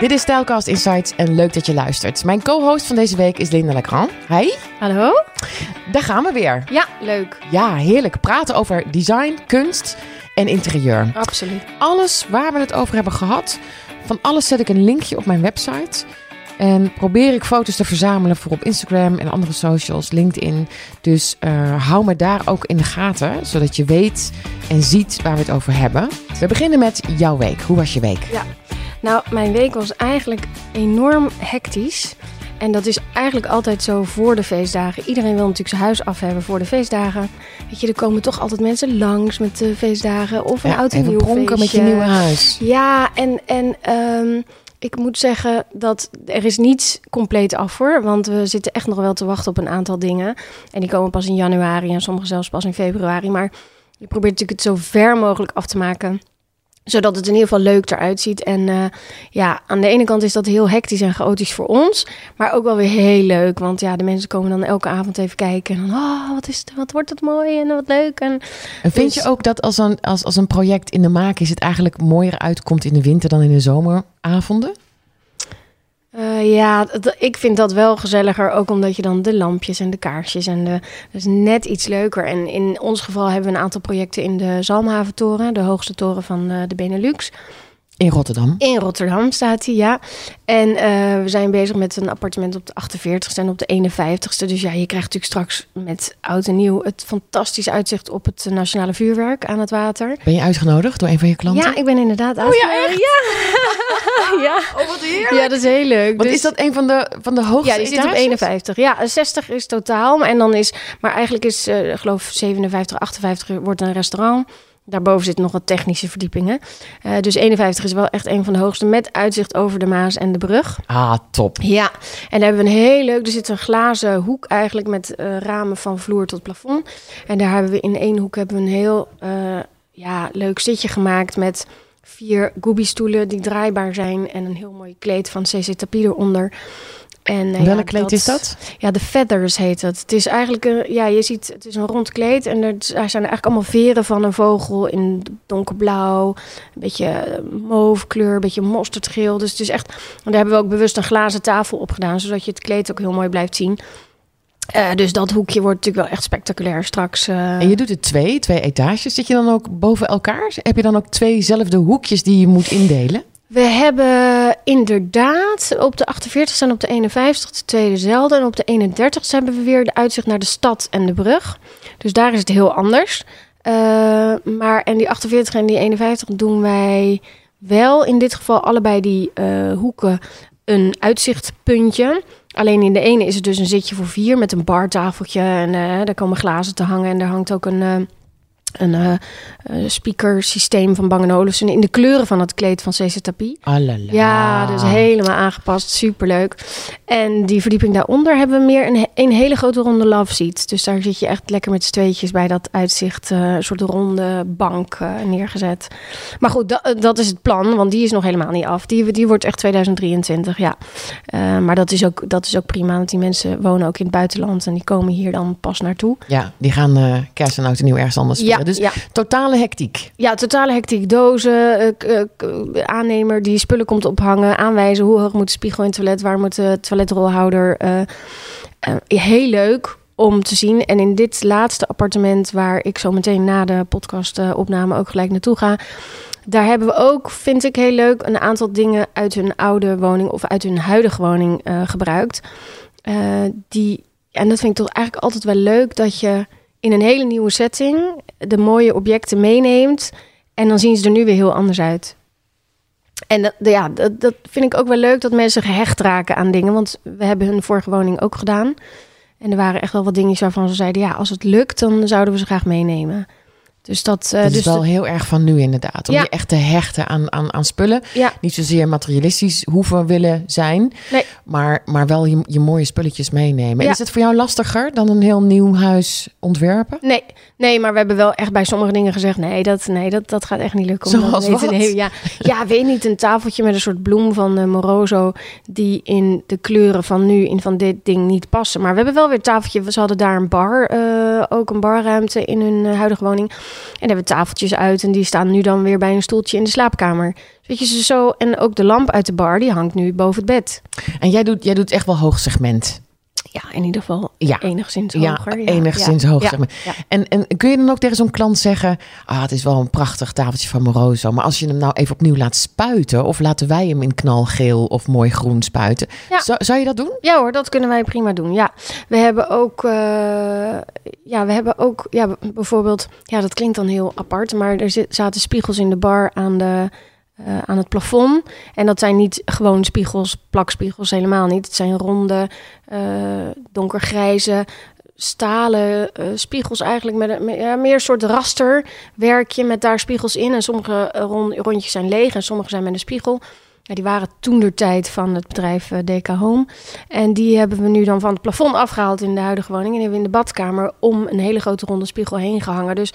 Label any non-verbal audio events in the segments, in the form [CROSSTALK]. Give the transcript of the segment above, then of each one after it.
Dit is Stijlcast Insights en leuk dat je luistert. Mijn co-host van deze week is Linda Legrand. Hi. Hallo? Daar gaan we weer. Ja, leuk. Ja, heerlijk. Praten over design, kunst en interieur. Absoluut. Alles waar we het over hebben gehad, van alles zet ik een linkje op mijn website. En probeer ik foto's te verzamelen voor op Instagram en andere socials, LinkedIn. Dus uh, hou me daar ook in de gaten, zodat je weet en ziet waar we het over hebben. We beginnen met jouw week. Hoe was je week? Ja, nou, mijn week was eigenlijk enorm hectisch. En dat is eigenlijk altijd zo voor de feestdagen. Iedereen wil natuurlijk zijn huis af hebben voor de feestdagen. Weet je, er komen toch altijd mensen langs met de feestdagen. Of een Ja, oud en nieuw pronken met je nieuwe huis. Ja, en, en ehm, ik moet zeggen dat er is niets compleet af hoor. Want we zitten echt nog wel te wachten op een aantal dingen. En die komen pas in januari en sommige zelfs pas in februari. Maar je probeert natuurlijk het zo ver mogelijk af te maken zodat het in ieder geval leuk eruit ziet. En eh, ja, aan de ene kant is dat heel hectisch en chaotisch voor ons. Maar ook wel weer heel leuk. Want ja, de mensen komen dan elke avond even kijken. En dan, oh, wat, is het, wat wordt het mooi en wat leuk. En En vind Dus- je ook dat als een, als, als een project in de maak is, het eigenlijk mooier uitkomt in de winter dan in de zomeravonden? Eh, ja, ik vind dat wel gezelliger. Ook omdat je dan de lampjes en de kaarsjes en de... Is net iets leuker. En in ons geval hebben we een aantal projecten in de Zalmhaventoren. De hoogste toren van eh, de Benelux. In Rotterdam. In Rotterdam staat hij, ja. En eh, we zijn bezig met een appartement op de 48ste en op de 51ste. Dus ja, je krijgt natuurlijk straks met oud en nieuw... het fantastisch uitzicht op het nationale vuurwerk aan het water. Ben je uitgenodigd door een van je klanten? Ja, ik ben inderdaad Oh ja, uitgenodigd. Ja. [LAUGHS] ja. Oh, wat heerlijk. ja, dat is heel leuk. Want Dus- is dat een van de, van de hoogste Ja, die zit op etages? 51. Ja, 60 is totaal. En dan is, maar eigenlijk is, eh, ik geloof 57, 58 wordt een restaurant. Daarboven zitten nog wat technische verdiepingen. Eh, dus 51 is wel echt een van de hoogste. Met uitzicht over de Maas en de brug. Ah, top. Ja, en daar hebben we een heel leuk. Er zit een glazen hoek eigenlijk met eh, ramen van vloer tot plafond. En daar hebben we in één hoek hebben we een heel eh, ja, leuk zitje gemaakt met vier Gooby-stoelen die draaibaar zijn en een heel mooi kleed van CC Tapie eronder. En, eh, Welk ja, kleed is dat? Ja, de feathers heet het. Het is eigenlijk een, ja, je ziet, het is een rond kleed en er er zijn eigenlijk allemaal veren van een vogel in donkerblauw, een beetje eh, mauve kleur, een beetje mosterdgeel. Dus het is echt, daar hebben we ook bewust een glazen tafel op gedaan, zodat je het kleed ook heel mooi blijft zien. Eh, dus dat hoekje wordt natuurlijk wel echt spectaculair straks. En je doet het twee, twee etages. Zit je dan ook boven elkaar? Heb je dan ook tweezelfde hoekjes die je moet indelen? We hebben inderdaad op de 48 en op de 51 de tweede dezelfde. En op de 31 hebben we weer de uitzicht naar de stad en de brug. Dus daar is het heel anders. Eh, maar en die 48 en die 51 doen wij wel in dit geval allebei die eh, hoeken een uitzichtpuntje. Alleen in de ene is het dus een zitje voor vier met een bartafeltje. En eh, daar komen glazen te hangen. En daar hangt ook een, een eh, eh, speakersysteem van Bang Olufsen in de kleuren van het kleed van CC Tapie. Alala. Ja, dus helemaal aangepast. Superleuk. En die verdieping daaronder hebben we meer een, een hele grote ronde love seat. Dus daar zit je echt lekker met z'n tweetjes bij dat uitzicht. eh, een soort ronde bank neergezet. Maar goed, dat, dat is het plan. Want die is nog helemaal niet af. Die, die wordt echt 2023, ja. Maar dat is, ook, dat is ook prima. Want die mensen wonen ook in het buitenland. En die komen hier dan pas naartoe. Ja, die gaan kerst en oud en nieuw ergens anders Ja. Dus ja. totale hectiek. Ja, totale hectiek. Dozen, eh, eh, aannemer die spullen komt ophangen, aanwijzen hoe hoog moet de spiegel in het toilet, waar moet de toiletrolhouder. eh, heel leuk om te zien. En in dit laatste appartement, waar ik zo meteen na de podcastopname ook gelijk naartoe ga. Daar hebben we ook, vind ik heel leuk, een aantal dingen uit hun oude woning of uit hun huidige woning gebruikt. Die, en dat vind ik toch eigenlijk altijd wel leuk dat je in een hele nieuwe setting de mooie objecten meeneemt. En dan zien ze er nu weer heel anders uit. En dat, ja, dat, dat vind ik ook wel leuk dat mensen gehecht raken aan dingen. Want we hebben hun vorige woning ook gedaan. En er waren echt wel wat dingetjes waarvan ze zeiden... ja, als het lukt, dan zouden we ze graag meenemen. Dus dat... eh, dat dus is wel heel erg van nu inderdaad. Om Ja. je echt te hechten aan, aan, aan spullen. ja, Niet zozeer materialistisch hoeven willen zijn. Nee. Maar, maar wel je, je mooie spulletjes meenemen. Ja. is het voor jou lastiger dan een heel nieuw huis ontwerpen? nee, nee, maar we hebben wel echt bij sommige dingen gezegd... nee, dat, nee, dat, dat gaat echt niet lukken. Zoals wat? Ja, ja, weet niet, een tafeltje met een soort bloem van eh, Moroso... die in de kleuren van nu, in van dit ding niet passen. Maar we hebben wel weer een tafeltje. Ze hadden daar een bar, eh, ook een barruimte in hun huidige woning. En hebben tafeltjes uit en die staan nu dan weer bij een stoeltje in de slaapkamer. Weet je, zo. En ook de lamp uit de bar, die hangt nu boven het bed. En jij doet, jij doet echt wel hoog segment. Ja, in ieder geval Ja. enigszins Ja, hoger. enigszins ja. hoog Ja. segment. Ja. En, en kun je dan ook tegen zo'n klant zeggen... Ah, het is wel een prachtig tafeltje van Moroso... maar als je hem nou even opnieuw laat spuiten... of laten wij hem in knalgeel of mooi groen spuiten... Zou, zou je dat doen? Ja hoor, dat kunnen wij prima doen. Ja, we hebben ook, eh, ja, we hebben ook, ja, bijvoorbeeld, ja, dat klinkt dan heel apart, maar er zaten spiegels in de bar aan de, eh, aan het plafond. En dat zijn niet gewoon spiegels, plakspiegels, helemaal niet. Het zijn ronde, eh, donkergrijze, stalen eh, spiegels eigenlijk met, met ja, meer een soort rasterwerkje met daar spiegels in. En sommige rond, rondjes zijn leeg en sommige zijn met een spiegel. Die waren toen de tijd van het bedrijf DK Home. En die hebben we nu dan van het plafond afgehaald in de huidige woning. En die hebben we in de badkamer om een hele grote ronde spiegel heen gehangen. Dus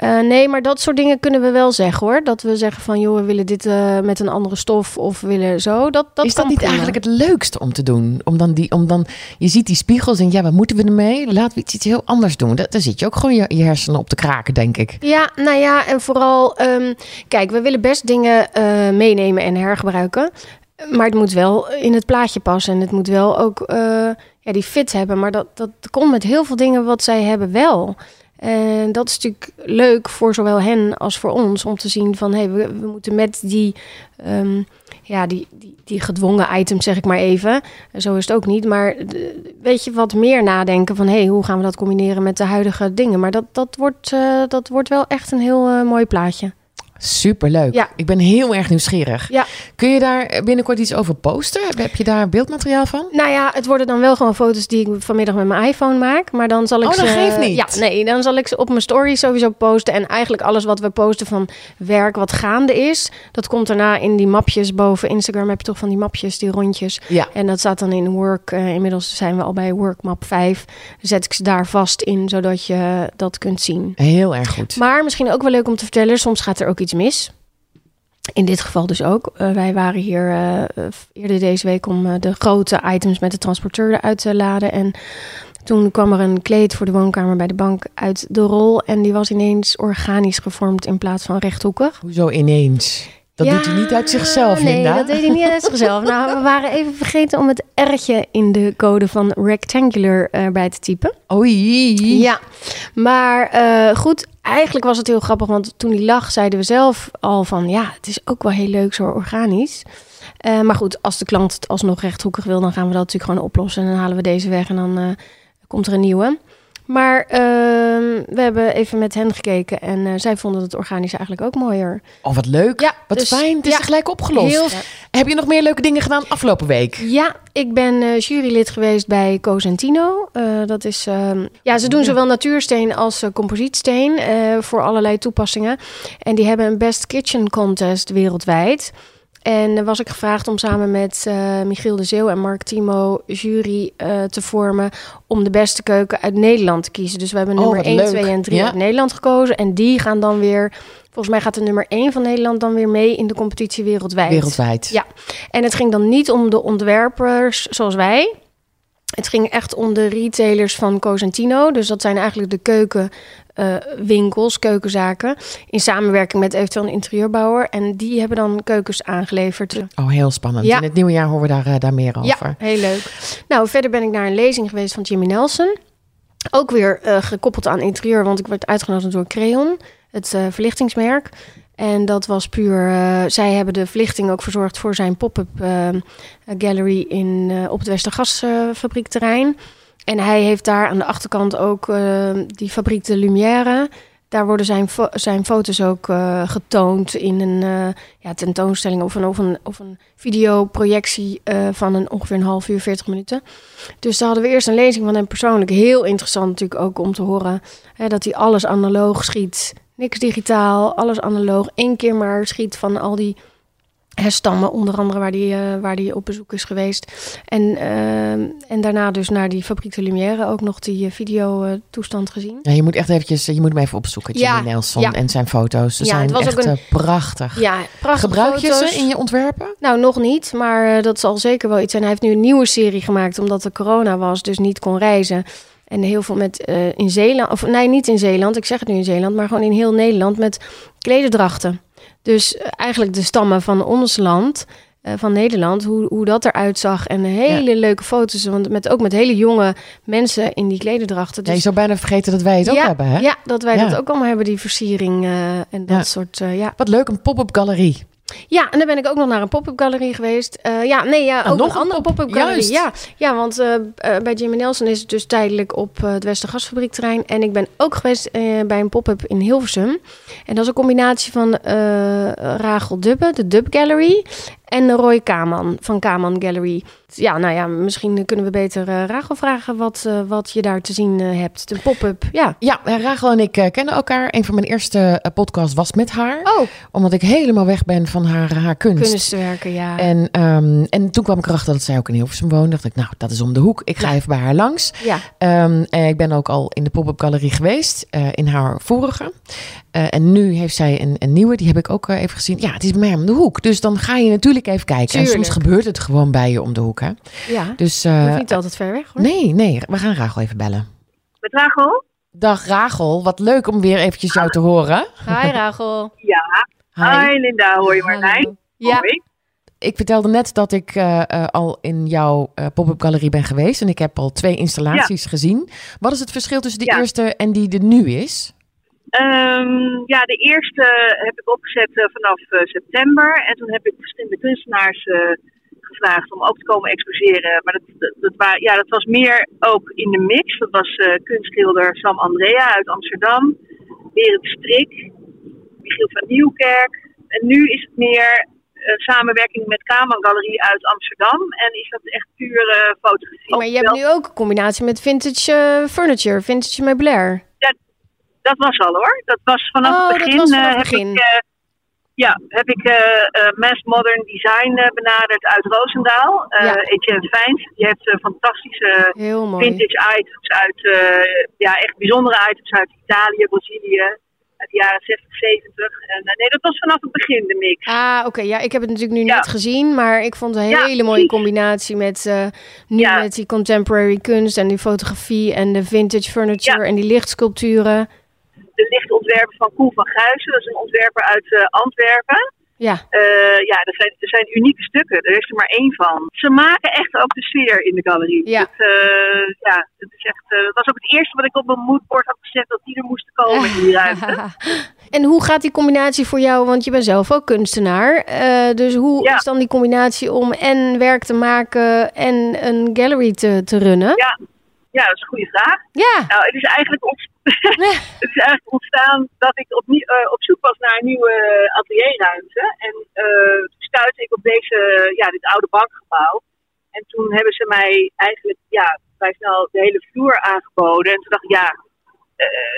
eh, nee, maar dat soort dingen kunnen we wel zeggen hoor. Dat we zeggen van joh, we willen dit eh, met een andere stof of willen zo. Dat, dat is dat niet prima. eigenlijk het leukste om te doen? Om dan die, om dan, je ziet die spiegels en ja, wat moeten we ermee? Laten we iets, iets heel anders doen. Da- Daar zit je ook gewoon je, je hersenen op te kraken, denk ik. Ja, nou ja, en vooral, ehm, kijk, we willen best dingen eh, meenemen en hergebruiken. Maar het moet wel in het plaatje passen. En het moet wel ook ja, die fit hebben. Maar dat, dat komt met heel veel dingen wat zij hebben wel. En dat is natuurlijk leuk voor zowel hen als voor ons. Om te zien van, hey, we, moeten met die, ehm, ja, die, die, die gedwongen items, zeg ik maar even. Zo is het ook niet. Maar weet je, wat meer nadenken van... hey, hoe gaan we dat combineren met de huidige dingen? Maar dat, dat, wordt, eh, dat wordt wel echt een heel eh, mooi plaatje. Superleuk. Ja. Ik ben heel erg nieuwsgierig. Ja. Kun je daar binnenkort iets over posten? Heb- je daar beeldmateriaal van? Nou ja, het worden dan wel gewoon foto's die ik vanmiddag met mijn iPhone maak. Maar dan zal ik Oh, dat ze... geeft niet. Ja, nee, dan zal ik ze op mijn story sowieso posten. En eigenlijk alles wat we posten van werk wat gaande is... dat komt daarna in die mapjes boven Instagram. Heb je toch van die mapjes, die rondjes. Ja. En dat staat dan in work. eh, inmiddels zijn we al bij workmap 5. Zet ik ze daar vast in, zodat je dat kunt zien. Heel erg goed. Maar misschien ook wel leuk om te vertellen, soms gaat er ook iets mis. In dit geval dus ook. Eh, wij waren hier eh, eerder deze week om eh, de grote items met de transporteur eruit te laden. En toen kwam er een kleed voor de woonkamer bij de bank uit de rol. En die was ineens organisch gevormd in plaats van rechthoekig. Hoezo ineens? Dat Ja, doet hij niet uit zichzelf, Nee, Linda. dat deed hij niet uit zichzelf. nou, we waren even vergeten om het R'tje in de code van rectangular erbij te typen. Oei. Ja, maar eh, goed, eigenlijk was het heel grappig, want toen die lag, zeiden we zelf al van ja, het is ook wel heel leuk zo organisch. Eh, maar goed, als de klant het alsnog rechthoekig wil, dan gaan we dat natuurlijk gewoon oplossen. En dan halen we deze weg en dan komt er een nieuwe. Maar ehm, we hebben even met hen gekeken en eh, zij vonden het organisch eigenlijk ook mooier. Oh, wat leuk. Ja, wat dus- fijn. Het is ja. gelijk opgelost. Heel Heb je nog meer leuke dingen gedaan afgelopen week? Ja, ik ben eh, jurylid geweest bij Cosentino. Eh dat is, ehm, ja, ze doen zowel natuursteen als composietsteen voor allerlei toepassingen. En die hebben een Best Kitchen Contest wereldwijd. En dan was ik gevraagd om samen met eh, Michiel de Zeeuw en Mark Timo jury eh, te vormen om de beste keuken uit Nederland te kiezen. Dus we hebben Oh, nummer wat 1, leuk. 2 en 3 Ja. uit Nederland gekozen. En die gaan dan weer, volgens mij gaat de nummer 1 van Nederland dan weer mee in de competitie wereldwijd. Wereldwijd. Ja. En het ging dan niet om de ontwerpers zoals wij. Het ging echt om de retailers van Cosentino. Dus dat zijn eigenlijk de keukenwinkels, keukenzaken. In samenwerking met eventueel een interieurbouwer. En die hebben dan keukens aangeleverd. Oh, heel spannend. Ja. In het nieuwe jaar horen we daar, eh, daar meer over. Ja, heel leuk. Nou, verder ben ik naar een lezing geweest van Jimmy Nelson. Ook weer eh, gekoppeld aan interieur, want ik werd uitgenodigd door Creon, het eh, verlichtingsmerk. En dat was puur, eh, zij hebben de verlichting ook verzorgd voor zijn pop-up eh, gallery in, eh, op het Westergasfabriekterrein. en hij heeft daar aan de achterkant ook die fabriek de Lumière. Daar worden zijn, zijn foto's ook getoond in een ja, tentoonstelling of een, of een, of een videoprojectie van een ongeveer een half uur, 40 minuten. Dus daar hadden we eerst een lezing van hem persoonlijk. Heel interessant natuurlijk ook om te horen hè, dat hij alles analoog schiet. Niks digitaal, alles analoog. Eén keer maar schiet van al die hè, stammen, onder andere waar die, eh, waar die op bezoek is geweest. En, eh, en daarna dus naar die Fabriek de Lumière ook nog die eh, videotoestand gezien. Ja, je moet echt eventjes, je moet hem even opzoeken. Jimmy Ja, Nelson ja. en zijn foto's. Ze Ja, zijn het was echt ook een- prachtig. Ja, prachtige Gebruik je foto's. ze in je ontwerpen? Nou, nog niet, maar dat zal zeker wel iets zijn. Hij heeft nu een nieuwe serie gemaakt omdat er corona was, dus niet kon reizen. En heel veel met eh, in Zeeland, of nee, niet in Zeeland, ik zeg het nu in Zeeland, maar gewoon in heel Nederland met klederdrachten. Dus eh, eigenlijk de stammen van ons land, eh, van Nederland, hoe, hoe dat eruit zag. En hele leuke foto's, want met, ook met hele jonge mensen in die klederdrachten. Ja, je Dus, zou bijna vergeten dat wij het ook ja, hebben, hè? ja, dat wij dat ook allemaal hebben, die versiering en dat soort, ja. Wat leuk, een pop-up galerie. Ja, en dan ben ik ook nog naar een pop-up galerie geweest. Eh, ja, nee, ja, Ah, ook nog een een andere pop- pop-up galerie. juist. Ja, ja, want eh, eh, bij Jimmy Nelson is het dus tijdelijk op eh, het Westergasfabriekterrein. En ik ben ook geweest bij een pop-up in Hilversum. En dat is een combinatie van Rachel Dubbe, de Dub Gallery, en Roy Kaman van Kaman Gallery. Ja, nou ja, misschien kunnen we beter eh, Rachel vragen wat, eh, wat je daar te zien eh, hebt. De pop-up, ja. Ja, Rachel en ik kennen elkaar. Een van mijn eerste podcasts was met haar. Oh, Omdat ik helemaal weg ben van haar, haar kunst. kunstwerken, ja. En, ehm, en toen kwam ik erachter dat zij ook in Hilversum woonde. Dacht ik, nou, dat is om de hoek. Ik ga Ja. even bij haar langs. ja, Ehm, en ik ben ook al in de pop-up galerie geweest. in haar vorige. En nu heeft zij een, een nieuwe. Die heb ik ook even gezien. Ja, het is bij mij om de hoek. Dus dan ga je natuurlijk even kijken. En soms gebeurt het gewoon bij je om de hoek. Hè? ja. Dus Dat eh, is niet altijd ver weg, hoor. nee, nee. We gaan Rachel even bellen. Met Rachel? Dag Rachel. Wat leuk om weer eventjes jou te horen. Hi, Rachel. [LAUGHS] Ja. Hi. Hi Linda, hoor je Marlijn? Hallo. Ja, Hoi. Ik vertelde net dat ik eh, eh, al in jouw eh, pop-up galerie ben geweest. En ik heb al twee installaties gezien. Wat is het verschil tussen de Ja. eerste en die er nu is? Ehm, ja, de eerste heb ik opgezet eh, vanaf eh, september. En toen heb ik verschillende kunstenaars eh, gevraagd om ook te komen exposeren. Maar dat, dat, ja, dat was meer ook in de mix. Dat was kunstschilder Sam Andrea uit Amsterdam. Berend Strik. Michiel van Nieuwkerk. En nu is het meer samenwerking met Kaman Galerie uit Amsterdam. En is dat echt puur eh, fotografie. maar je hebt nu ook een combinatie met vintage furniture, vintage meubilair. Dat was al hoor. Dat was vanaf Oh, het dat begin. was vanaf eh, heb. Ik, eh, ja, heb ik eh Mass Modern Design benaderd uit Roosendaal. Ja. Etienne Fijns. Die heeft fantastische vintage items uit, ja, echt bijzondere items uit Italië, Brazilië. Uit de jaren 60, 70. En eh, nee, dat was vanaf het begin de mix. Ah, oké. Ja, ik heb het natuurlijk nu Ja. net gezien, maar ik vond het een Ja, hele mooie combinatie met nu Ja. met die contemporary kunst en die fotografie en de vintage furniture en die lichtsculpturen. De lichtontwerper van Koen van Guysen. Dat is een ontwerper uit eh, Antwerpen. Ja, Eh, ja, er zijn, er zijn unieke stukken. Er is er maar één van. Ze maken echt ook de sfeer in de galerie. Ja. Het, eh, ja, het is echt, dat was ook het eerste wat ik op mijn moodboard had gezet. Dat die er moesten komen in die ruimte. [LAUGHS] en hoe gaat die combinatie voor jou? Want je bent zelf ook kunstenaar. Dus hoe Ja. is dan die combinatie om en werk te maken en een gallery te, te runnen? Ja. Ja, dat is een goede vraag. Ja. Nou, het is eigenlijk, ont- [LAUGHS] [LAUGHS] het is eigenlijk ontstaan dat ik opnieuw, eh, op zoek was naar een nieuwe atelierruimte. En eh, toen stuitte ik op deze, ja, dit oude bankgebouw. En toen hebben ze mij eigenlijk ja, vrij snel de hele vloer aangeboden. En toen dacht ik, ja, eh,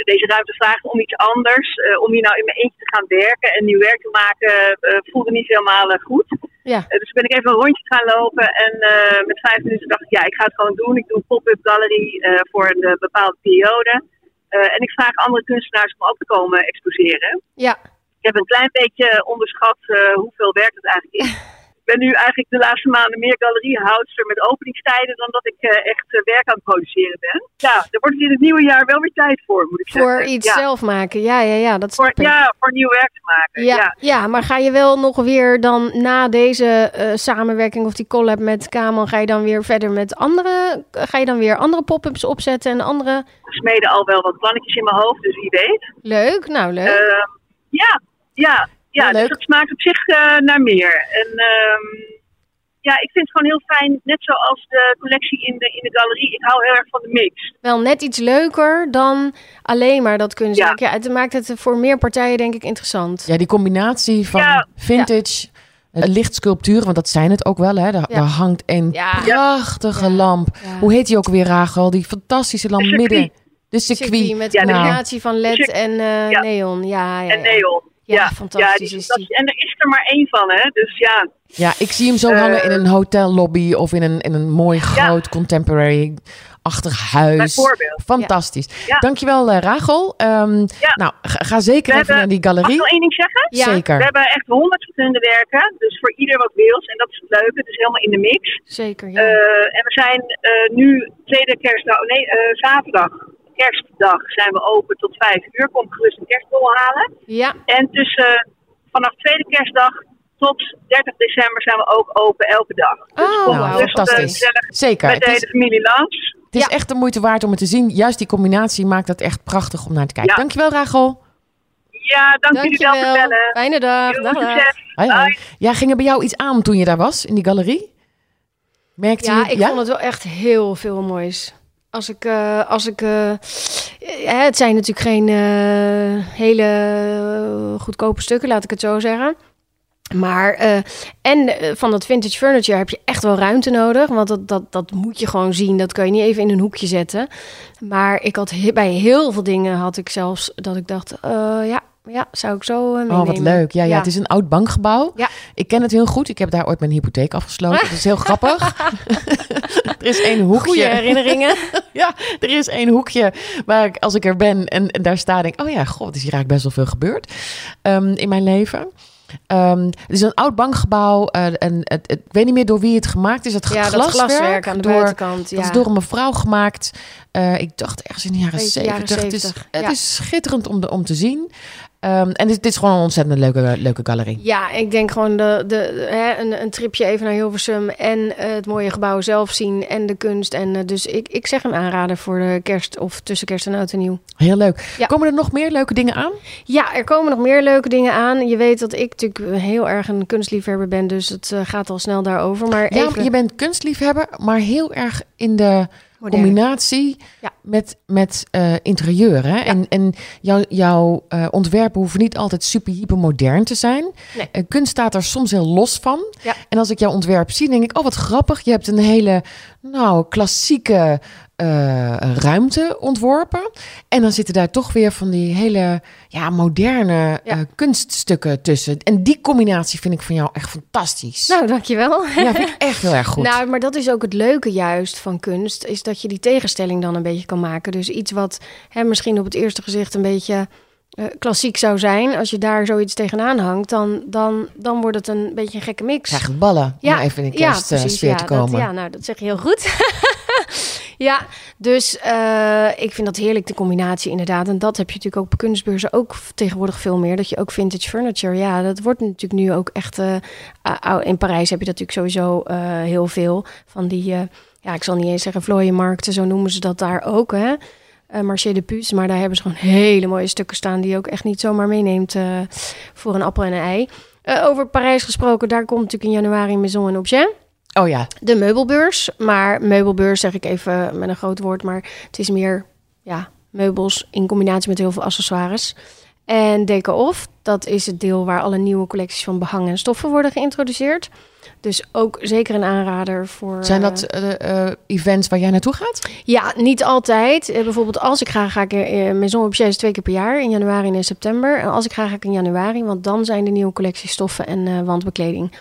deze ruimte vraagt om iets anders. Eh, om hier nou in mijn eentje te gaan werken en nieuw werk te maken, eh, voelde niet helemaal eh, goed. Ja. Eh, dus ben ik even een rondje gaan lopen en eh, met vijf minuten dacht ik, ja, ik ga het gewoon doen. Ik doe een pop-up gallery eh, voor een eh, bepaalde periode. Eh, en ik vraag andere kunstenaars om ook te komen exposeren. Ja. Ik heb een klein beetje onderschat eh, hoeveel werk het eigenlijk is. [LAUGHS] Ik ben nu eigenlijk de laatste maanden meer galeriehoudster met openingstijden dan dat ik eh, echt eh, werk aan het produceren ben. Ja, er wordt in het nieuwe jaar wel weer tijd voor, moet ik Voor zeggen. iets ja. zelf maken. Ja, ja, ja. Dat Voor, ik. ja, voor nieuw werk te maken. Ja, ja. ja. maar ga je wel nog weer dan na deze eh, samenwerking of die collab met Kaman, ga je dan weer verder met andere, ga je dan weer andere pop-ups opzetten en andere? We smeden al wel wat plannetjes in mijn hoofd, dus wie weet. Leuk, nou leuk. Eh, ja, ja, ja. Dus dat smaakt op zich eh, naar meer. En ehm, ja, ik vind het gewoon heel fijn, net zoals de collectie in de, in de galerie. Ik hou heel erg van de mix. wel net iets leuker dan alleen maar dat kunstwerk. Ja, het maakt het voor meer partijen denk ik interessant. Ja, die combinatie van Ja. vintage, lichtsculpturen, want dat zijn het ook wel. Hè? Daar, Ja. daar hangt een Ja. prachtige Ja. lamp. Ja. Hoe heet die ook weer, Rachel? Die fantastische lamp midden. De circuit. Circuit met Ja, de- combinatie van LED en eh, Ja. neon. Ja, ja, En ja. neon. Ja, Ja, fantastisch die is fantastisch. En er is er maar één van, hè. Dus ja, Ja, ik zie hem zo Eh, hangen in een hotellobby of in een, in een mooi groot contemporary achtig huis. Bijvoorbeeld. Fantastisch. Ja. Dankjewel, uh, Rachel. Um, Ja. Nou, ga, ga zeker We even hebben- naar die Mag ik galerie. nog één ding zeggen? Ja. Zeker. We hebben echt honderd verschillende werken, dus voor ieder wat wils. En dat is het leuke, het is helemaal in de mix. Zeker, ja. Eh, en we zijn eh, nu tweede kerstdag, nee, eh, zaterdag, kerstdag, zijn we open tot vijf uur. Kom gerust een kerstbol halen. ja, En tussen vanaf tweede kerstdag tot 30 december zijn we ook open elke dag. Dus Oh, kom wauw. Nou, gerust, eh, fantastisch. gezellig Zeker. met de Het is, hele familie langs. het is Ja. echt de moeite waard om het te zien. Juist die combinatie maakt het echt prachtig om naar te kijken. Ja. Dankjewel, Rachel. Ja, dank jullie wel voor dankjewel. bellen. Fijne dag. Dag, dag. succes. Hoi, hoi. Hoi. Ja, ging er bij jou iets aan toen je daar was, in die galerie? Merkte Ja, je ik vond het wel echt heel veel moois. Als ik, eh, als ik, eh, het zijn natuurlijk geen eh, hele goedkope stukken, laat ik het zo zeggen. Maar, en van dat vintage furniture heb je echt wel ruimte nodig. Want dat, dat, dat moet je gewoon zien. Dat kan je niet even in een hoekje zetten. Maar ik had bij heel veel dingen had ik zelfs dat ik dacht, ja, ja, zou ik zo eh, meenemen. Oh, wat leuk. Ja, ja, Ja. het is een oud bankgebouw. Ja. Ik ken het heel goed. Ik heb daar ooit mijn hypotheek afgesloten. Dat is heel grappig. [LAUGHS] [LAUGHS] er is één hoekje. Goede herinneringen. [LAUGHS] Ja, er is één hoekje waar ik, als ik er ben en, en daar sta, denk oh ja, god, is hier eigenlijk best wel veel gebeurd ehm, in mijn leven. Ehm, het is een oud bankgebouw eh, en het, het- ik weet niet meer door wie het gemaakt is. Het ja, dat glaswerk, glaswerk aan de door, buitenkant. Ja. Dat is door een mevrouw gemaakt. Eh, ik dacht ergens in de jaren 70. Het, is, 70, het ja. is schitterend om, de, om te zien. Ehm, en dit, dit is gewoon een ontzettend leuke, leuke galerie. Ja, ik denk gewoon de, de, hè, een, een tripje even naar Hilversum en eh, het mooie gebouw zelf zien en de kunst. En eh, dus ik, ik zeg hem aanraden voor de kerst of tussen kerst en oud en nieuw. Heel leuk. Ja. Komen er nog meer leuke dingen aan? Ja, er komen nog meer leuke dingen aan. Je weet dat ik natuurlijk heel erg een kunstliefhebber ben, dus het eh, gaat al snel daarover. Maar Ja, even je bent kunstliefhebber, maar heel erg in de combinatie Ja. met, met eh, interieur. Hè? En, en jouw, jouw eh, ontwerpen hoeven niet altijd super hyper modern te zijn. Nee. Eh, kunst staat er soms heel los van. Ja. En als ik jouw ontwerp zie, denk ik, oh wat grappig. Je hebt een hele nou, klassieke eh, ruimte ontworpen. En dan zitten daar toch weer van die hele ja, moderne Ja. eh, kunststukken tussen. En die combinatie vind ik van jou echt fantastisch. Nou, dankjewel. ja, vind ik echt heel erg goed. Nou, maar dat is ook het leuke juist van kunst, is dat je die tegenstelling dan een beetje kan maken. Dus iets wat hè, misschien op het eerste gezicht een beetje eh, klassiek zou zijn, als je daar zoiets tegenaan hangt, dan, dan, dan wordt het een beetje een gekke mix. krijg ballen om even in de kerstsfeer ja, te komen. Dat, ja, nou, dat zeg je heel goed. [LAUGHS] [LAUGHS] ja, dus eh, ik vind dat heerlijk, de combinatie inderdaad. En dat heb je natuurlijk ook op kunstbeurzen ook tegenwoordig veel meer. Dat je ook vintage furniture, ja, dat wordt natuurlijk nu ook echt... eh, in Parijs heb je dat natuurlijk sowieso eh, heel veel van die... ja, ik zal niet eens zeggen vlooienmarkten, zo noemen ze dat daar ook, hè. Eh Marché de Puce, maar daar hebben ze gewoon hele mooie stukken staan... die je ook echt niet zomaar meeneemt voor een appel en een ei. Over Parijs gesproken, daar komt natuurlijk in januari Maison en Objet. Oh ja, De meubelbeurs. Maar meubelbeurs zeg ik even met een groot woord. Maar het is meer ja, meubels in combinatie met heel veel accessoires. En Deco Off, dat is het deel waar alle nieuwe collecties van behang en stoffen worden geïntroduceerd. Dus ook zeker een aanrader voor... zijn eh, dat eh, eh, events waar jij naartoe gaat? ja, niet altijd. Eh, bijvoorbeeld als ik ga, ga ik uh, Maison Objet is twee keer per jaar, in januari en in september. En als ik ga, ga ik in januari, want dan zijn de nieuwe collecties stoffen en eh, wandbekleding.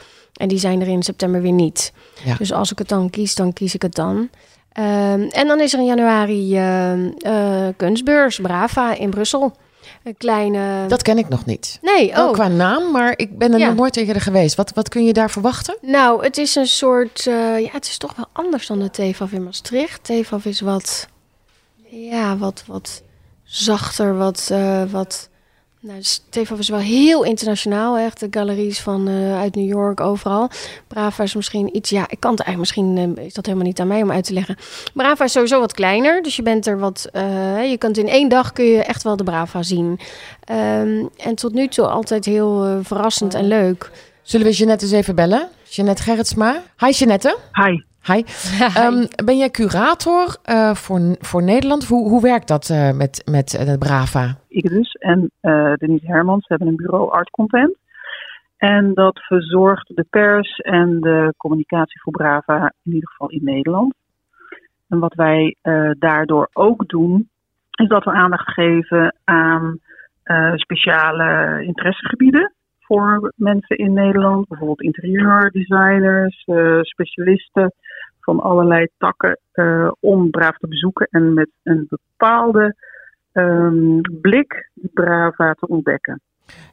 En die zijn er in september weer niet. Ja. Dus als ik het dan kies, dan kies ik het dan. Ehm, en dan is er in januari eh, kunstbeurs, Brava in Brussel. Een kleine... Dat ken ik nog niet. Nee, Wel oh. qua naam, maar ik ben er Ja. nog nooit eerder geweest. Wat, wat kun je daar verwachten? Nou, het is een soort... eh, ja, het is toch wel anders dan de TEFAF in Maastricht. TEFAF is wat... Ja, wat, wat zachter, wat... eh, wat nou, TEFAF is wel heel internationaal, echt. De galeries van eh, uit New York, overal. Brava is misschien iets... Ja, ik kan het eigenlijk... Misschien eh, is dat helemaal niet aan mij om uit te leggen. Brava is sowieso wat kleiner, dus je bent er wat... eh, je kunt in één dag kun je echt wel de Brava zien. Ehm, en tot nu toe altijd heel verrassend en leuk. Zullen we Jeannette eens even bellen? Jeannette Gerritsma. Hi Jeannette. Hi. Hi. Ehm, ben jij curator eh, voor, voor Nederland? Hoe, hoe werkt dat eh, met, met eh, de Brava? ik dus en eh, Denise Hermans hebben een bureau Art Content. En dat verzorgt de pers en de communicatie voor Brava, in ieder geval in Nederland. En wat wij eh, daardoor ook doen, is dat we aandacht geven aan eh, speciale interessegebieden voor mensen in Nederland. Bijvoorbeeld interieurdesigners, eh, specialisten van allerlei takken eh, om Brava te bezoeken en met een bepaalde ehm, blik die Brava te ontdekken.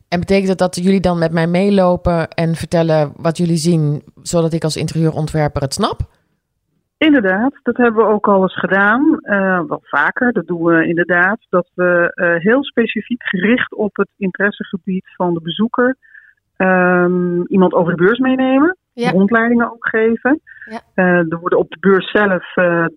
En betekent dat dat jullie dan met mij meelopen en vertellen wat jullie zien, zodat ik als interieurontwerper het snap? Inderdaad, dat hebben we ook al eens gedaan. Uh, wel vaker, dat doen we inderdaad. Dat we uh, heel specifiek gericht op het interessegebied van de bezoeker um, iemand over de beurs meenemen. Ja. Rondleidingen ook geven. Ja. Uh, er worden op de beurs zelf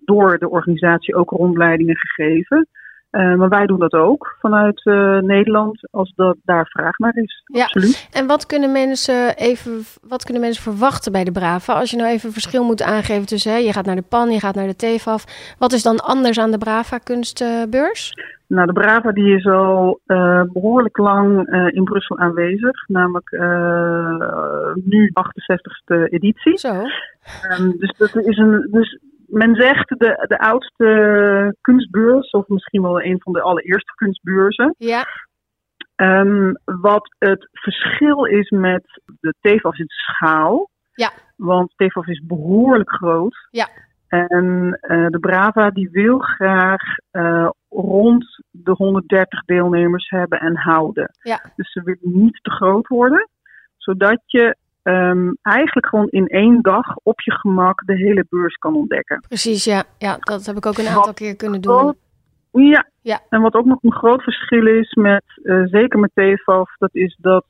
door de organisatie ook rondleidingen gegeven. Uh, maar wij doen dat ook vanuit Nederland als dat daar vraag naar is. Ja. Absoluut. En wat kunnen mensen even wat kunnen mensen verwachten bij de Brava? Als je nou even verschil moet aangeven tussen hè, je gaat naar de PAN, je gaat naar de TEFAF. Wat is dan anders aan de Brava kunstbeurs? Nou, de Brava die is al uh, behoorlijk lang in Brussel aanwezig, namelijk nu 68ste editie. Zo. Um, dus dat is een dus men zegt de, de oudste kunstbeurs, of misschien wel een van de allereerste kunstbeurzen. Ja. Um, wat het verschil is met de TEFAF is schaal. Ja. Want TEFAF is behoorlijk groot. Ja. En uh, de Brava die wil graag uh, rond de 130 deelnemers hebben en houden. Ja. Dus ze willen niet te groot worden. Zodat je um, eigenlijk gewoon in één dag op je gemak de hele beurs kan ontdekken. Precies, ja. ja dat heb ik ook een aantal wat keer kunnen doen. Ja. ja, en wat ook nog een groot verschil is met, uh, zeker met TFAF, dat is dat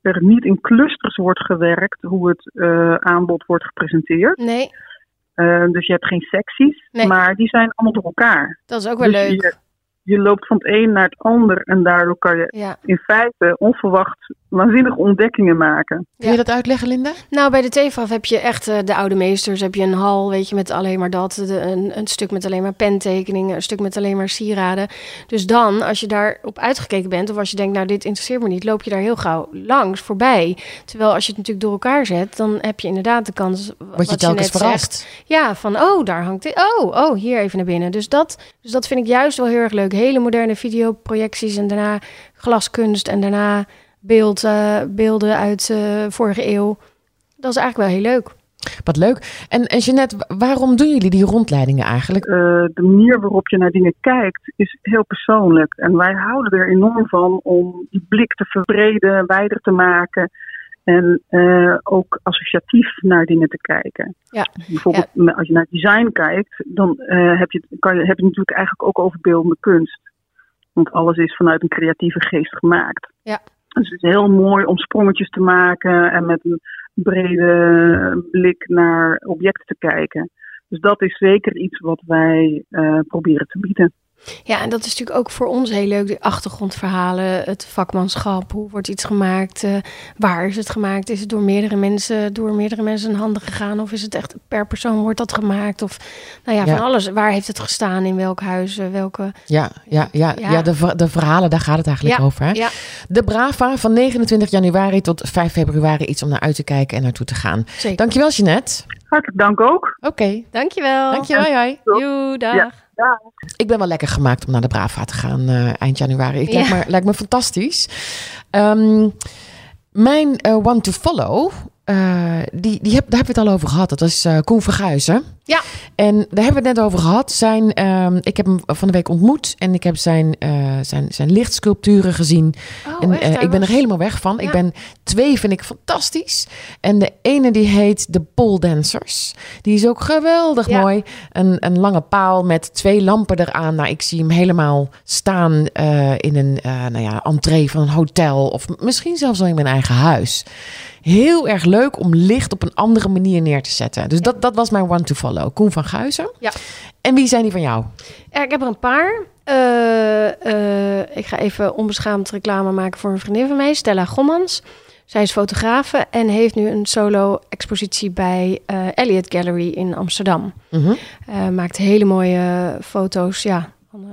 er niet in clusters wordt gewerkt hoe het aanbod wordt gepresenteerd. Nee. Uh, dus je hebt geen secties, nee. maar die zijn allemaal door elkaar. Dat is ook wel dus leuk. Je, je loopt van het een naar het ander en daardoor kan je ja. in feite onverwacht waanzinnige ontdekkingen maken. Kun je dat uitleggen, Linda? Nou, bij de TFAF heb je echt uh, de oude meesters. Heb je een hal, weet je, met alleen maar dat. De, een, een, stuk met alleen maar pentekeningen. Een stuk met alleen maar sieraden. Dus dan, als je daarop uitgekeken bent... of als je denkt, nou, dit interesseert me niet... loop je daar heel gauw langs, voorbij. Terwijl als je het natuurlijk door elkaar zet... dan heb je inderdaad de kans... Wat je telkens verrast. Ja, van, oh, daar hangt dit. Oh, oh, hier even naar binnen. Dus dat, dus dat vind ik juist wel heel erg leuk. Hele moderne videoprojecties en daarna glaskunst... en daarna beeld, uh, beelden uit uh, vorige eeuw. Dat is eigenlijk wel heel leuk. Wat leuk. En, en Jeannette, waarom doen jullie die rondleidingen eigenlijk? Uh, de manier waarop je naar dingen kijkt is heel persoonlijk. En wij houden er enorm van om die blik te verbreden, wijder te maken. En uh, ook associatief naar dingen te kijken. Ja. Bijvoorbeeld ja. als je naar design kijkt, dan uh, heb, je, kan je, heb je natuurlijk eigenlijk ook over beeldende kunst. Want alles is vanuit een creatieve geest gemaakt. Ja. Dus het is heel mooi om sprongetjes te maken en met een brede blik naar objecten te kijken. Dus dat is zeker iets wat wij uh, proberen te bieden. Ja, en dat is natuurlijk ook voor ons heel leuk, de achtergrondverhalen, het vakmanschap. Hoe wordt iets gemaakt? Uh, waar is het gemaakt? Is het door meerdere mensen, door meerdere mensen in handen gegaan? Of is het echt per persoon wordt dat gemaakt? Of nou ja, Ja. van alles. Waar heeft het gestaan? In welk huis? eh, Welke... Ja, ja, ja, Ja. ja. de, de verhalen, daar gaat het eigenlijk Ja, over. Hè? ja. De Brava van 29 januari tot 5 februari. Iets om naar uit te kijken en naartoe te gaan. Zeker. Dankjewel, Jeannette. Hartelijk dank ook. Oké, Dankjewel. dankjewel. Hoi, hoi. Joe, dag. Ik ben wel lekker gemaakt om naar de Brava te gaan eh, eind januari. Ja. lijkt, me, lijkt me fantastisch. Ehm, mijn eh, one to follow, eh, die, die heb, daar hebben we het al over gehad. Dat is Koen Verguizen. Ja. En daar hebben we het net over gehad. Zijn, ehm, ik heb hem van de week ontmoet en ik heb zijn, eh, zijn, zijn lichtsculpturen gezien. Oh, en echt? eh, ik ben er helemaal weg van. Ja. Ik ben twee vind ik fantastisch. En de ene die heet de Pole Dancers. Die is ook geweldig Ja. mooi. Een, een lange paal met twee lampen eraan. Nou, ik zie hem helemaal staan eh, in een nou ja, entree van een hotel. Of misschien zelfs wel in mijn eigen huis. Heel erg leuk om licht op een andere manier neer te zetten. Dus dat, dat was mijn one to follow. Koen van Guizen. Ja. En wie zijn die van jou? Ik heb er een paar. Eh, eh, ik ga even onbeschaamd reclame maken voor een vriendin van mij, Stella Gommans. Zij is fotografe en heeft nu een solo-expositie bij eh, Elliot Gallery in Amsterdam. Eh, maakt hele mooie foto's, ja, van,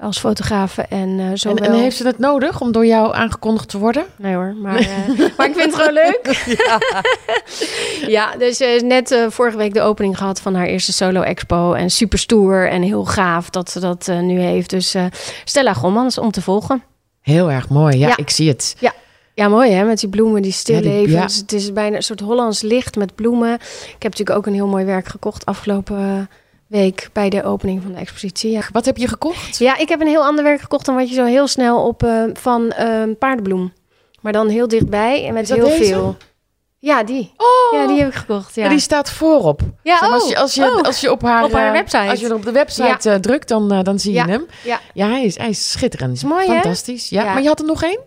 als fotografe. En, eh En, zowel... en heeft ze het nodig om door jou aangekondigd te worden? Nee hoor, maar, eh, [LAUGHS] maar ik vind het gewoon leuk. [LAUGHS] [LAUGHS] Ja, dus ze is net eh, vorige week de opening gehad van haar eerste solo-expo. En super stoer en heel gaaf dat ze dat eh, nu heeft. Dus eh, Stella Gommans om te volgen. Heel erg mooi. Ja, Ja. ik zie het. Ja. Ja, mooi hè, met die bloemen, die Ja, stillevens. die- Het is bijna een soort Hollands licht met bloemen. Ik heb natuurlijk ook een heel mooi werk gekocht afgelopen eh, week bij de opening van de expositie. Ja. Wat heb je gekocht? ja, ik heb een heel ander werk gekocht dan wat je zo heel snel op eh, van eh, paardenbloem. Maar dan heel dichtbij en met heel deze? veel. Ja, die. Oh, Ja, die heb ik gekocht. Ja, Ja, die staat voorop. Ja, maar, als, oh, je, als, je, oh. als je op haar, Op haar eh, website. Als je op de website eh, drukt, dan, dan zie je Ja. hem. Ja. Ja, hij is, hij is schitterend. Is mooi, hè? Fantastisch. Ja. Ja. Maar je had er nog één?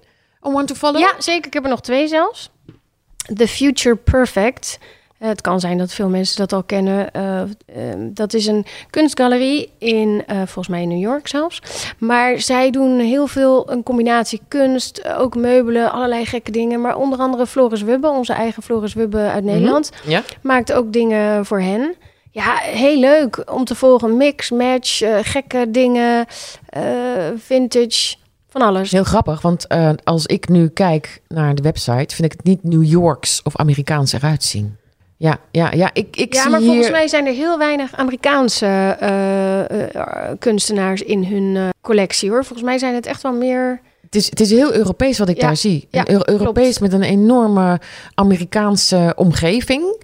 A One to Follow? Ja, zeker. Ik heb er nog twee zelfs. The Future Perfect. Het kan zijn dat veel mensen dat al kennen. Eh, eh, dat is een kunstgalerie in, eh, volgens mij in New York zelfs. Maar zij doen heel veel een combinatie kunst, ook meubelen, allerlei gekke dingen. Maar onder andere Floris Wubbe, onze eigen Floris Wubbe uit Nederland, Ja. maakt ook dingen voor hen. Ja, heel leuk om te volgen. Mix, match, gekke dingen, vintage, van alles. Heel grappig, want als ik nu kijk naar de website, vind ik het niet New Yorks of Amerikaans eruit zien. Ja, ja, ja. Ik, ik ja, zie maar hier... volgens mij zijn er heel weinig Amerikaanse eh, eh, kunstenaars in hun eh, collectie hoor. Volgens mij zijn het echt wel meer. Het is, het is heel Europees wat ik Ja, daar zie. ja, Europees met een enorme Amerikaanse omgeving.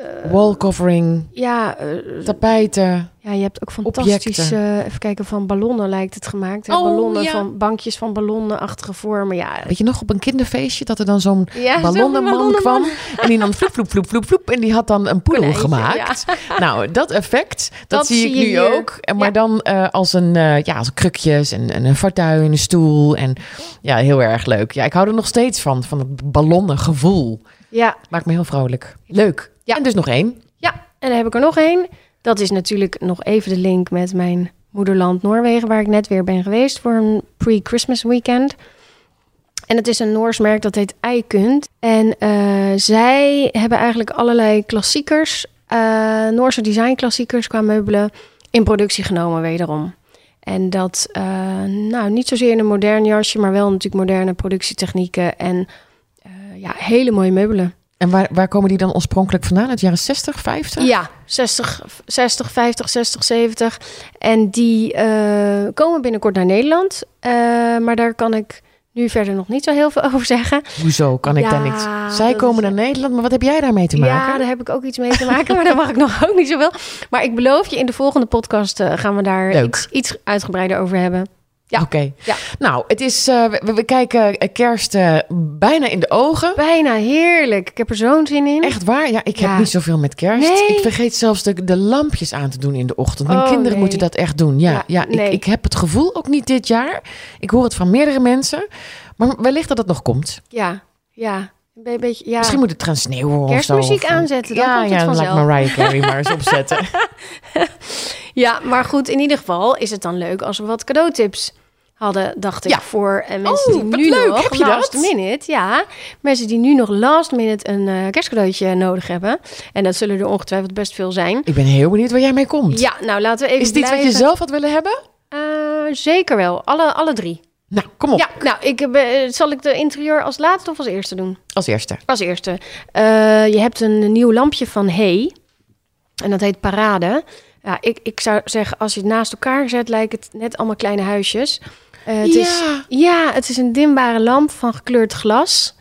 Eh, Wallcovering, ja, eh, tapijten. ja, je hebt ook fantastische. Objecten. even kijken, van ballonnen lijkt het gemaakt. Hè? Oh, ballonnen ja. van bankjes van ballonnenachtige vormen. Ja, Weet je nog op een kinderfeestje dat er dan zo'n ja ballonnenman ballonnenman. kwam. En die dan vloep, vloep, vloep, vloep, vloep. En die had dan een poedel Konijntje, gemaakt. Nou, dat effect, dat, Dat zie ik nu hier. ook. En maar Ja. dan eh, als een, ja, als krukjes en, en een fauteuil en een stoel. En ja, heel erg leuk. Ja, ik hou er nog steeds van, van het ballonnengevoel. Ja, Maakt me heel vrolijk. Leuk. Ja. En dus nog één. ja, en dan heb ik er nog één. Dat is natuurlijk nog even de link met mijn moederland Noorwegen, waar ik net weer ben geweest voor een pre-Christmas weekend. En het is een Noors merk dat heet Eikund. En eh, zij hebben eigenlijk allerlei klassiekers, eh, Noorse designklassiekers qua meubelen, in productie genomen wederom. En dat, eh, nou, niet zozeer in een modern jasje, maar wel natuurlijk moderne productietechnieken en ja, hele mooie meubelen. En waar, waar komen die dan oorspronkelijk vandaan? Uit de jaren 60, 50? Ja, 60, 60, 50, 60, 70. En die eh, komen binnenkort naar Nederland. Eh, maar daar kan ik nu verder nog niet zo heel veel [LAUGHS] over zeggen. Hoezo kan ik Ja, daar niks? Zij komen naar Nederland, maar wat heb jij daarmee te maken? Ja, daar heb ik ook iets mee te maken, maar daar mag ik nog ook niet zoveel. Maar ik beloof je, in de volgende podcast eh, gaan we daar Leuk. iets, iets uitgebreider over hebben. Ja. Oké. Ja. Nou, het is, eh, we, we kijken eh, kerst eh, bijna in de ogen. Bijna heerlijk. Ik heb er zo'n zin in. Echt waar? Ja, ik heb Ja. niet zoveel met kerst. Nee. Ik vergeet zelfs de, de lampjes aan te doen in de ochtend. Mijn Oh, kinderen nee. moeten dat echt doen. Ja, ja, Ja, ik, nee. ik heb het gevoel ook niet dit jaar. Ik hoor het van meerdere mensen. Maar wellicht dat het nog komt. Ja, ja. Een beetje, ja. Misschien moet het gaan sneeuwen of zo. Kerstmuziek Of- aanzetten, dan ja, komt het ja, dan laat vanzelf. Mariah Carey maar eens opzetten. [LAUGHS] [LAUGHS] Ja, maar goed, in ieder geval is het dan leuk als we wat cadeautips hadden, dacht ik, Ja. voor eh, mensen Oh, die nu leuk. nog Heb je last dat? minute, ja, mensen die nu nog last minute een eh, kerstcadeautje nodig hebben. En dat zullen er ongetwijfeld best veel zijn. ik ben heel benieuwd waar jij mee komt. Ja, nou laten we even Is iets wat je zelf had willen hebben? Eh, zeker wel, alle, alle drie. Nou, kom op. Ja, nou, ik, zal ik de interieur als laatste of als eerste doen? Als eerste. Als eerste. Je hebt een nieuw lampje van Hey. En dat heet Parade. Ja, ik, ik zou zeggen, als je het naast elkaar zet, lijkt het net allemaal kleine huisjes. Eh, het ja. Is, ja, het is een dimbare lamp van gekleurd glas.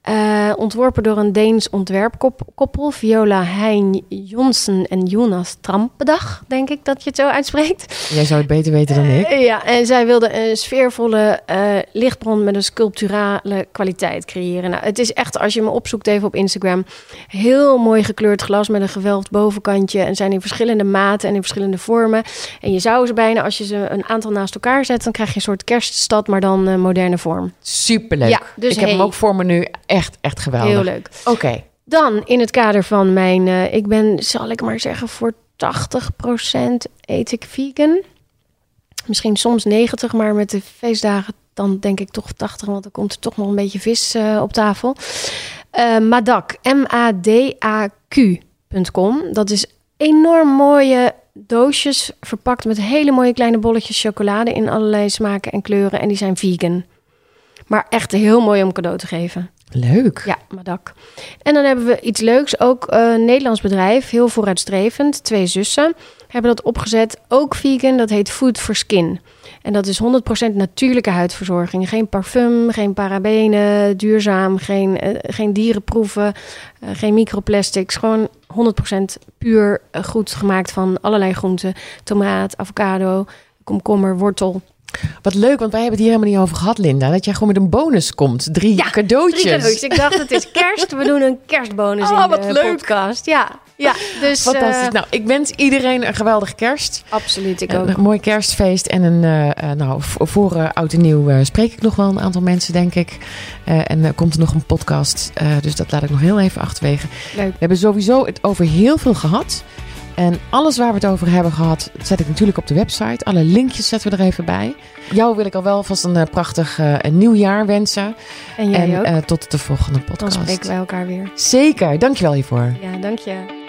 Eh, ontworpen door een Deens ontwerpkoppel. Viola Hein Jonsen en Jonas Trampedag, denk ik dat je het zo uitspreekt. Jij zou het beter weten dan ik. Eh, ja, en zij wilde een sfeervolle eh, lichtbron met een sculpturale kwaliteit creëren. Nou, het is echt, als je me opzoekt even op Instagram, heel mooi gekleurd glas met een gewelfd bovenkantje. En zijn in verschillende maten en in verschillende vormen. En je zou ze bijna, als je ze een aantal naast elkaar zet, dan krijg je een soort kerststad, maar dan moderne vorm. Superleuk. Ja, dus ik heb hem ook voor me nu. Echt, echt geweldig. Heel leuk. Oké. Dan in het kader van mijn, eh, ik ben, zal ik maar zeggen, voor 80% eet ik vegan. Misschien soms 90, maar met de feestdagen dan denk ik toch 80, want dan komt er toch nog een beetje vis eh, op tafel. Eh Madak, M-A-D-A-Q.com. Dat is enorm mooie doosjes verpakt met hele mooie kleine bolletjes chocolade in allerlei smaken en kleuren. En die zijn vegan. Maar echt heel mooi om cadeau te geven. Leuk. Ja, Madak. En dan hebben we iets leuks. Ook eh, een Nederlands bedrijf, heel vooruitstrevend. Twee zussen. hebben dat opgezet. Ook vegan, dat heet Food for Skin. En dat is 100% natuurlijke huidverzorging. Geen parfum, geen parabenen, duurzaam, geen, uh, geen dierenproeven, uh, geen microplastics. Gewoon 100% puur goed gemaakt van allerlei groenten. Tomaat, avocado, komkommer, wortel. Wat leuk, want wij hebben het hier helemaal niet over gehad, Linda. Dat jij gewoon met een bonus komt. Drie ja, cadeautjes. Drie cadeautjes. Ik dacht, het is [LAUGHS] kerst. We doen een kerstbonus oh, in wat de leuk. podcast. Ja, ja dus... Fantastisch. Uh, nou, ik wens iedereen een geweldige kerst. Absoluut, ik ook. Een mooi kerstfeest. En een, uh, nou, voor uh, oud en nieuw spreek ik nog wel een aantal mensen, denk ik. en komt er nog een podcast. dus dat laat ik nog heel even achterwege. Leuk. We hebben sowieso het over heel veel gehad. En alles waar we het over hebben gehad, zet ik natuurlijk op de website. Alle linkjes zetten we er even bij. Jou wil ik al wel vast een uh, prachtig uh, een nieuwjaar wensen. En jij en ook. Uh, tot de volgende podcast. Dan spreken wij elkaar weer. Zeker, dankjewel hiervoor. Ja, dank je.